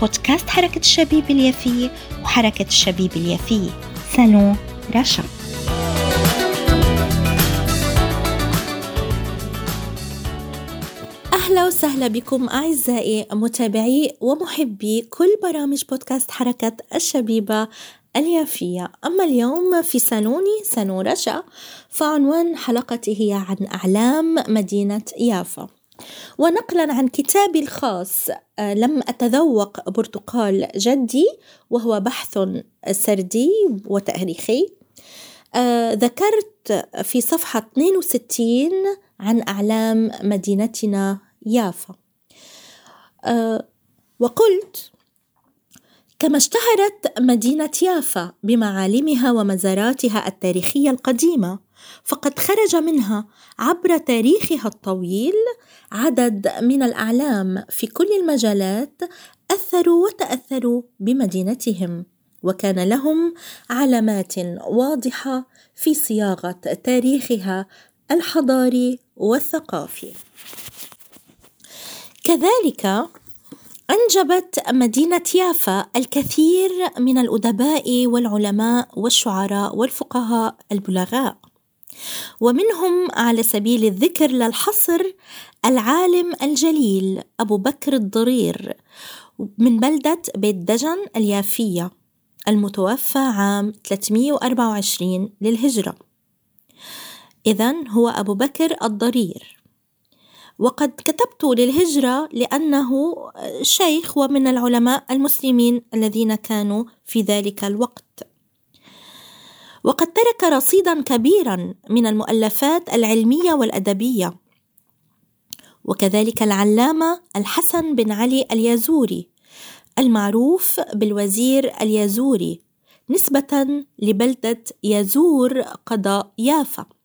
بودكاست حركة الشبيب اليافية وحركة الشبيب اليافية سالون رشا أهلا وسهلا بكم أعزائي متابعي ومحبي كل برامج بودكاست حركة الشبيبة اليافية. أما اليوم في سالوني سالون رشا فعنوان حلقتي هي عن أعلام مدينة يافا. ونقلا عن كتابي الخاص. آه، لم أتذوق برتقال جدي وهو بحث سردي وتاريخي. آه، ذكرت في صفحة 62 عن أعلام مدينتنا يافا. آه، وقلت كما اشتهرت مدينة يافا بمعالمها ومزاراتها التاريخية القديمة فقد خرج منها عبر تاريخها الطويل عدد من الأعلام في كل المجالات أثروا وتأثروا بمدينتهم وكان لهم علامات واضحة في صياغة تاريخها الحضاري والثقافي. كذلك أنجبت مدينة يافا الكثير من الأدباء والعلماء والشعراء والفقهاء البلغاء ومنهم على سبيل الذكر للحصر العالم الجليل أبو بكر الضرير من بلدة بيت دجن اليافية المتوفى عام 324 للهجرة. إذا هو أبو بكر الضرير. وقد كتبت للهجرة لأنه شيخ ومن العلماء المسلمين الذين كانوا في ذلك الوقت. وقد ترك رصيدا كبيرا من المؤلفات العلمية والأدبية وكذلك العلامة الحسن بن علي اليازوري المعروف بالوزير اليازوري نسبة لبلدة يازور قضاء يافا.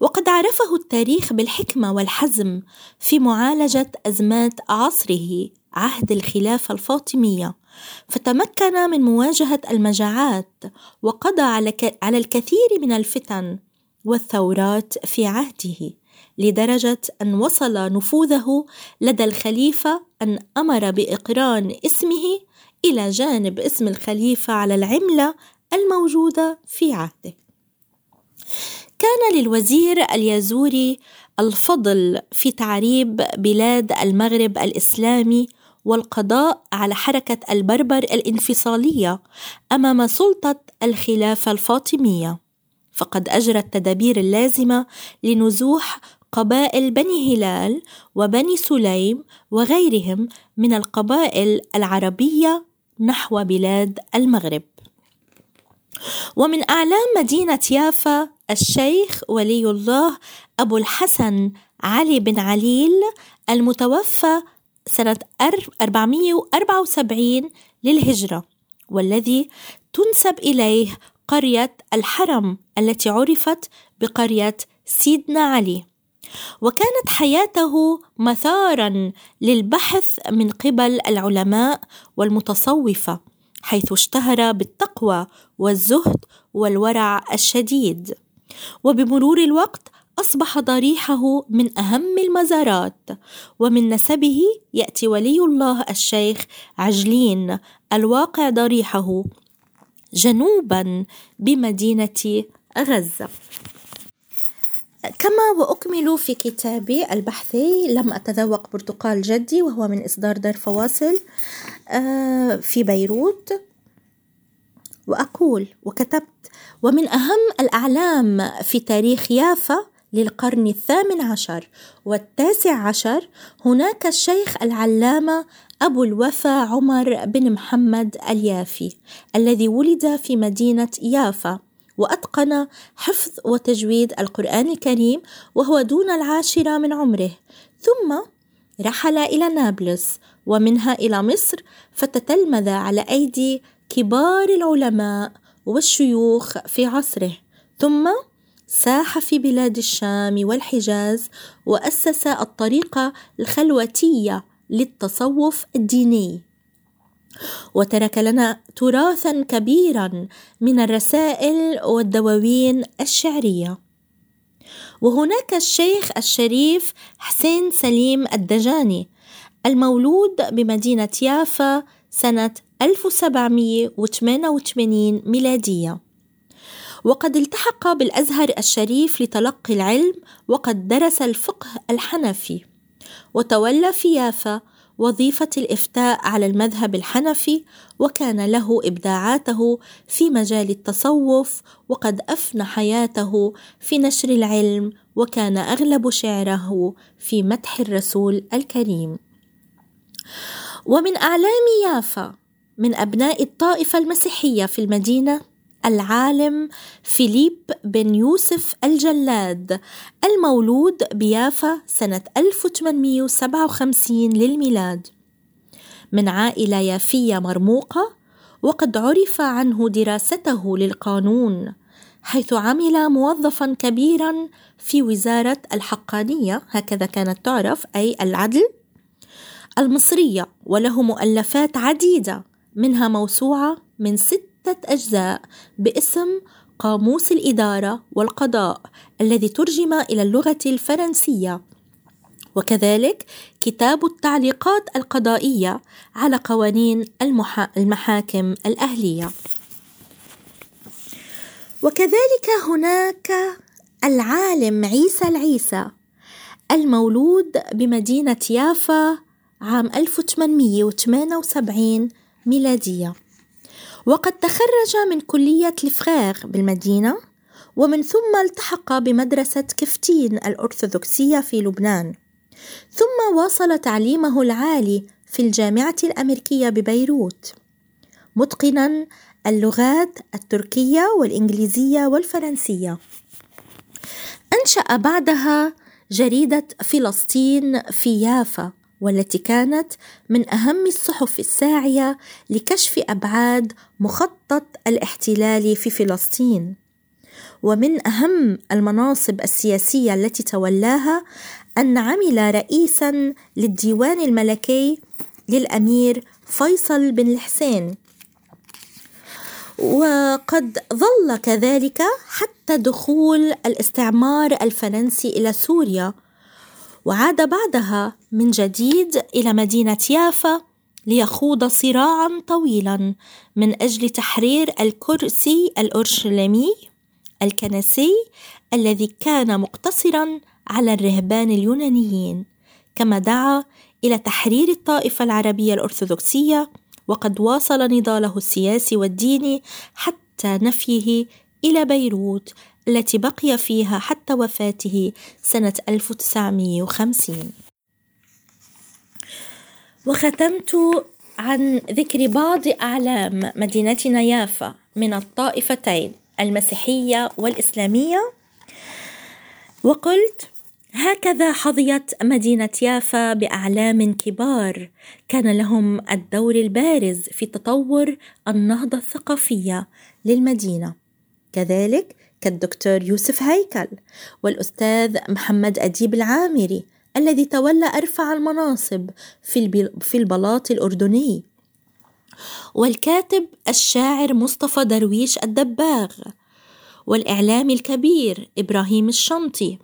وقد عرفه التاريخ بالحكمة والحزم في معالجة أزمات عصره عهد الخلافة الفاطمية فتمكن من مواجهة المجاعات وقضى على الكثير من الفتن والثورات في عهده لدرجة أن وصل نفوذه لدى الخليفة أن أمر بإقران اسمه إلى جانب اسم الخليفة على العملة الموجودة في عهده. كان للوزير اليازوري الفضل في تعريب بلاد المغرب الإسلامي والقضاء على حركة البربر الانفصالية أمام سلطة الخلافة الفاطمية، فقد أجرى التدابير اللازمة لنزوح قبائل بني هلال وبني سليم وغيرهم من القبائل العربية نحو بلاد المغرب. ومن أعلام مدينة يافا الشيخ ولي الله أبو الحسن علي بن عليل المتوفى سنة 474 للهجرة والذي تنسب إليه قرية الحرم التي عرفت بقرية سيدنا علي. وكانت حياته مثارا للبحث من قبل العلماء والمتصوفة حيث اشتهر بالتقوى والزهد والورع الشديد. وبمرور الوقت أصبح ضريحه من أهم المزارات ومن نسبه يأتي ولي الله الشيخ عجلين الواقع ضريحه جنوبا بمدينة غزة. كما وأكمل في كتابي البحثي لم أتذوق برتقال جدي وهو من إصدار دار فواصل آه، في بيروت. وأقول وكتبت ومن أهم الأعلام في تاريخ يافا للقرن الثامن عشر والتاسع عشر هناك الشيخ العلامة أبو الوفا عمر بن محمد اليافي الذي ولد في مدينة يافا وأتقن حفظ وتجويد القرآن الكريم وهو دون العاشرة من عمره. ثم رحل إلى نابلس ومنها إلى مصر فتتلمذ على أيدي كبار العلماء والشيوخ في عصره. ثم ساح في بلاد الشام والحجاز وأسس الطريقة الخلوتية للتصوف الديني. وترك لنا تراثا كبيرا من الرسائل والدواوين الشعرية. وهناك الشيخ الشريف حسين سليم الدجاني المولود بمدينة يافا سنة 1788 ميلادية. وقد التحق بالأزهر الشريف لتلقي العلم وقد درس الفقه الحنفي. وتولى في يافا وظيفة الإفتاء على المذهب الحنفي وكان له إبداعاته في مجال التصوف وقد أفنى حياته في نشر العلم وكان أغلب شعره في مدح الرسول الكريم. ومن أعلام يافا من أبناء الطائفة المسيحية في المدينة العالم فيليب بن يوسف الجلاد المولود بيافا سنة 1857 للميلاد. من عائلة يافية مرموقة وقد عرف عنه دراسته للقانون حيث عمل موظفا كبيرا في وزارة الحقانية هكذا كانت تعرف أي العدل. المصرية وله مؤلفات عديدة منها موسوعة من ست ستة أجزاء باسم قاموس الإدارة والقضاء الذي ترجم إلى اللغة الفرنسية. وكذلك كتاب التعليقات القضائية على قوانين المحا... المحاكم الأهلية. وكذلك هناك العالم عيسى العيسى المولود بمدينة يافا عام 1878 ميلادية. وقد تخرج من كلية الفراغ بالمدينة ومن ثم التحق بمدرسة كفتين الأرثوذكسية في لبنان. ثم واصل تعليمه العالي في الجامعة الأمريكية ببيروت. متقنا اللغات التركية والإنجليزية والفرنسية. أنشأ بعدها جريدة فلسطين في يافا. والتي كانت من أهم الصحف الساعية لكشف أبعاد مخطط الاحتلال في فلسطين. ومن أهم المناصب السياسية التي تولاها أن عمل رئيسا للديوان الملكي للأمير فيصل بن الحسين. وقد ظل كذلك حتى دخول الاستعمار الفرنسي إلى سوريا. وعاد بعدها من جديد إلى مدينة يافا ليخوض صراعا طويلا من أجل تحرير الكرسي الأورشليمي الكنسي الذي كان مقتصرا على الرهبان اليونانيين كما دعا إلى تحرير الطائفة العربية الأرثوذكسية وقد واصل نضاله السياسي والديني حتى نفيه إلى بيروت التي بقي فيها حتى وفاته سنة 1950 وختمت عن ذكر بعض أعلام مدينتنا يافا من الطائفتين المسيحية والإسلامية. وقلت هكذا حظيت مدينة يافا بأعلام كبار. كان لهم الدور البارز في تطور النهضة الثقافية للمدينة. كذلك كالدكتور يوسف هيكل والأستاذ محمد أديب العامري الذي تولى أرفع المناصب في, البلاط الأردني. والكاتب الشاعر مصطفى درويش الدباغ. والإعلامي الكبير إبراهيم الشنطي.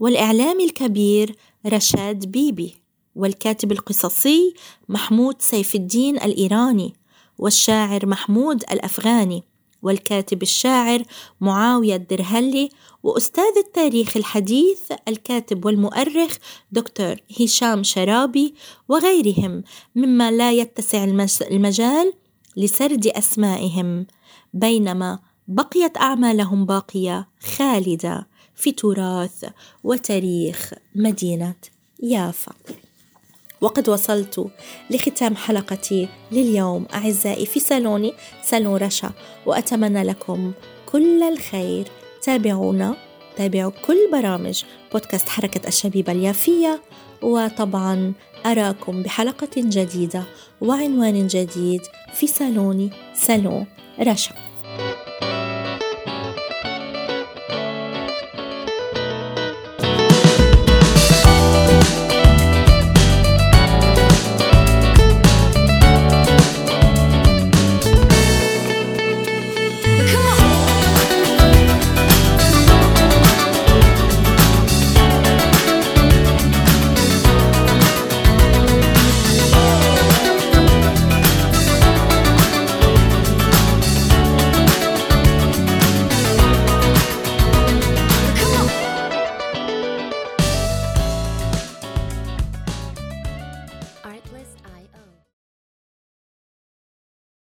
والإعلامي الكبير رشاد بيبي. والكاتب القصصي محمود سيف الدين الإيراني. والشاعر محمود الأفغاني. والكاتب الشاعر معاوية الدرهلي وأستاذ التاريخ الحديث الكاتب والمؤرخ دكتور هشام شرابي وغيرهم مما لا يتسع المجال لسرد أسمائهم. بينما بقيت أعمالهم باقية خالدة في تراث وتاريخ مدينة يافا. وقد وصلت لختام حلقتي لليوم. أعزائي في صالوني صالون رشا وأتمنى لكم كل الخير. تابعونا تابعوا كل برامج بودكاست حركة الشبيبة اليافية وطبعا أراكم بحلقة جديدة وعنوان جديد في صالوني سالون رشا.